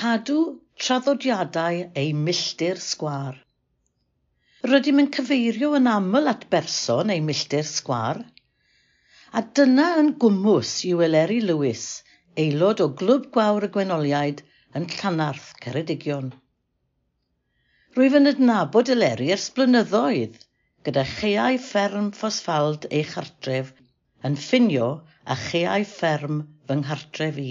cadw traddodiadau ei milltir sgwar. Rydym yn cyfeirio yn aml at berson ei milltir sgwar, a dyna yn gwmws i Weleri Lewis, aelod o Glwb Gwawr y Gwenoliaid yn Llanarth Ceredigion. Rwyf yn adnabod Eleri ers blynyddoedd gyda cheau fferm ffosfald ei chartref yn ffinio a cheau fferm fy nghartref i.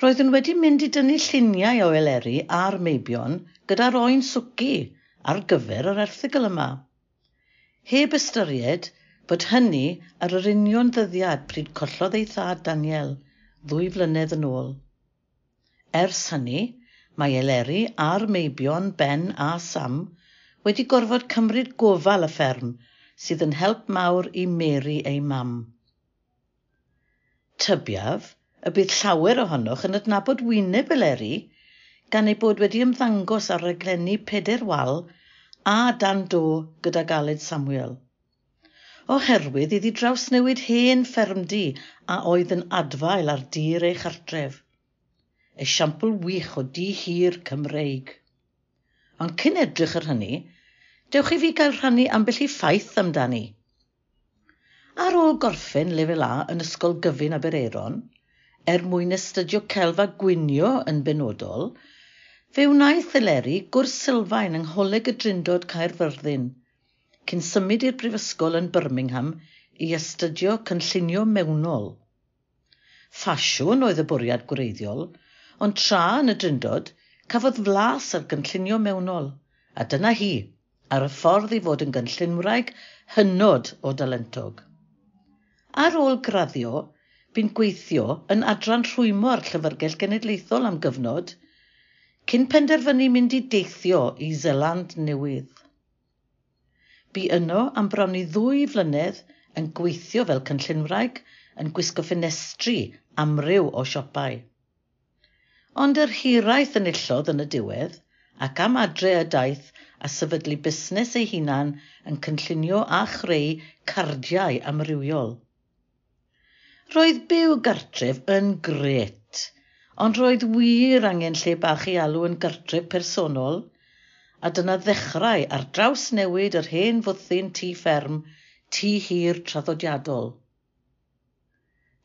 Roeddwn wedi mynd i dynnu lluniau o eleri a'r meibion gyda'r oen swci ar gyfer yr erthigol yma. Heb ystyried bod hynny ar yr union ddyddiad pryd collodd ei thad Daniel ddwy flynedd yn ôl. Ers hynny, mae Eleri a'r meibion Ben a Sam wedi gorfod cymryd gofal y fferm sydd yn help mawr i Mary ei mam. Tybiaf, y bydd llawer ohonoch yn adnabod wyneb eleri gan ei bod wedi ymddangos ar raglenni Peder Wal a Dan Do gyda galed Samuel. Oherwydd iddi drawsnewid hen ffermdy a oedd yn adfail ar dir ei chartref. Esiampl wych o di hir Cymreig. Ond cyn edrych ar hynny, dewch i fi gael rhannu ambell i ffaith amdani. Ar ôl gorffen lefel A yn Ysgol Gyfun Abereron, er mwyn astudio celfa gwynio yn benodol, fe wnaeth Eleri gwrs sylfaen yng Ngholeg y Drindod Caerfyrddin, cyn symud i'r Brifysgol yn Birmingham i astudio cynllunio mewnol. Ffasiwn oedd y bwriad gwreiddiol, ond tra yn y drindod, cafodd flas ar gynllunio mewnol, a dyna hi, ar y ffordd i fod yn gynllunwraig hynod o dalentog. Ar ôl graddio, bu'n gweithio yn adran rhwymo'r Llyfrgell Genedlaethol am gyfnod, cyn penderfynu mynd i deithio i Zeland Newydd. Bu yno am bron i ddwy flynedd yn gweithio fel cynllunwraig yn gwisgo ffenestri amryw o siopau. Ond yr hiraeth enillodd yn y diwedd ac am adre y daith a sefydlu busnes ei hunan yn cynllunio a chreu cardiau amrywiol. Roedd byw gartref yn gret, ond roedd wir angen lle bach i alw yn gartref personol, a dyna ddechrau ar draws newid yr hen fwthyn tŷ fferm, tŷ hir traddodiadol.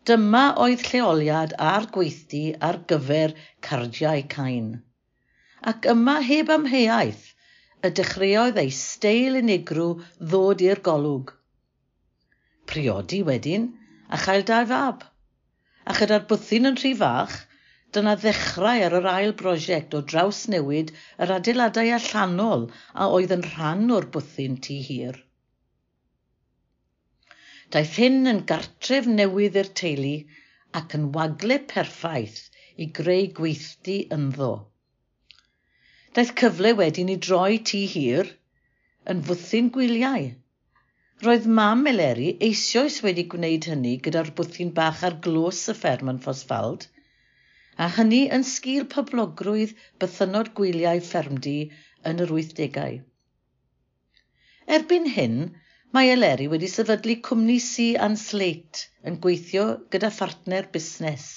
Dyma oedd lleoliad a'r gweithdi ar gyfer cardiau cain. Ac yma heb amheuaeth, y dechreuodd ei steil unigrw ddod i'r golwg. Priodi wedyn, a chael dau fab. A chyda'r bwthyn yn rhy fach, dyna ddechrau ar yr ail brosiect o drawsnewid yr adeiladau allanol a oedd yn rhan o'r bwthyn tu hir. Daeth hyn yn gartref newydd i'r teulu ac yn wagle perffaith i greu gweithdi ynddo. Daeth cyfle wedyn i droi tu hir yn fwthyn gwyliau – Roedd mam Eleri eisoes wedi gwneud hynny gyda'r bwthyn bach ar glos y fferm yn Ffosfald, a hynny yn sgil poblogrwydd bythynod gwyliau ffermdi yn yr 80au. Erbyn hyn, mae Eleri wedi sefydlu cwmni Si and Slate yn gweithio gyda phartner busnes.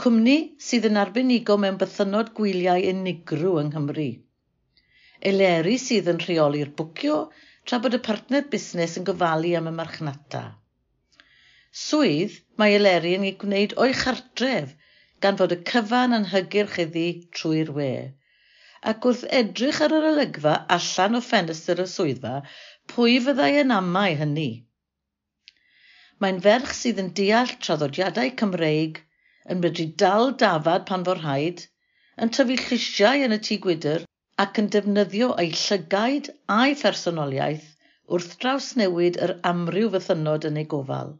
Cwmni sydd yn arbenigo mewn bythynod gwyliau unigryw yng Nghymru. Eleri sydd yn rheoli'r bwcio tra bod y partner busnes yn gofalu am y marchnata. Swydd mae Eleri yn ei gwneud o'i chartref gan fod y cyfan yn hygyrch iddi trwy'r we. Ac wrth edrych ar yr olygfa allan o ffenestr y swyddfa, pwy fyddai yn amau hynny? Mae'n ferch sydd yn deall traddodiadau Cymreig, yn medru dal dafad pan fo'r rhaid, yn tyfu llisiau yn y tŷ gwydr ac yn defnyddio eu llygaid a'i thersonoliaeth wrth drawsnewid yr amryw fythynod yn ei gofal.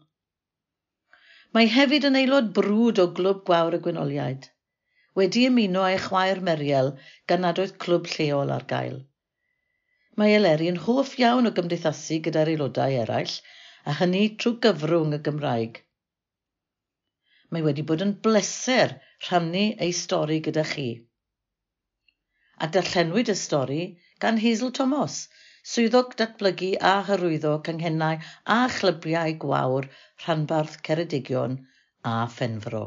Mae hefyd yn aelod brwd o Glwb Gwawr y Gwynoliaid. Wedi ymuno â'i chwaer Meriel gan adoedd clwb lleol ar gael. Mae Eleri yn hoff iawn o gymdeithasu gyda'r aelodau eraill a hynny trwy gyfrwng y Gymraeg. Mae wedi bod yn bleser rhannu ei stori gyda chi a darllenwyd y stori gan Hazel Thomas, swyddog datblygu a hyrwyddo canghennau a chlybiau gwawr rhanbarth Ceredigion a Phenfro.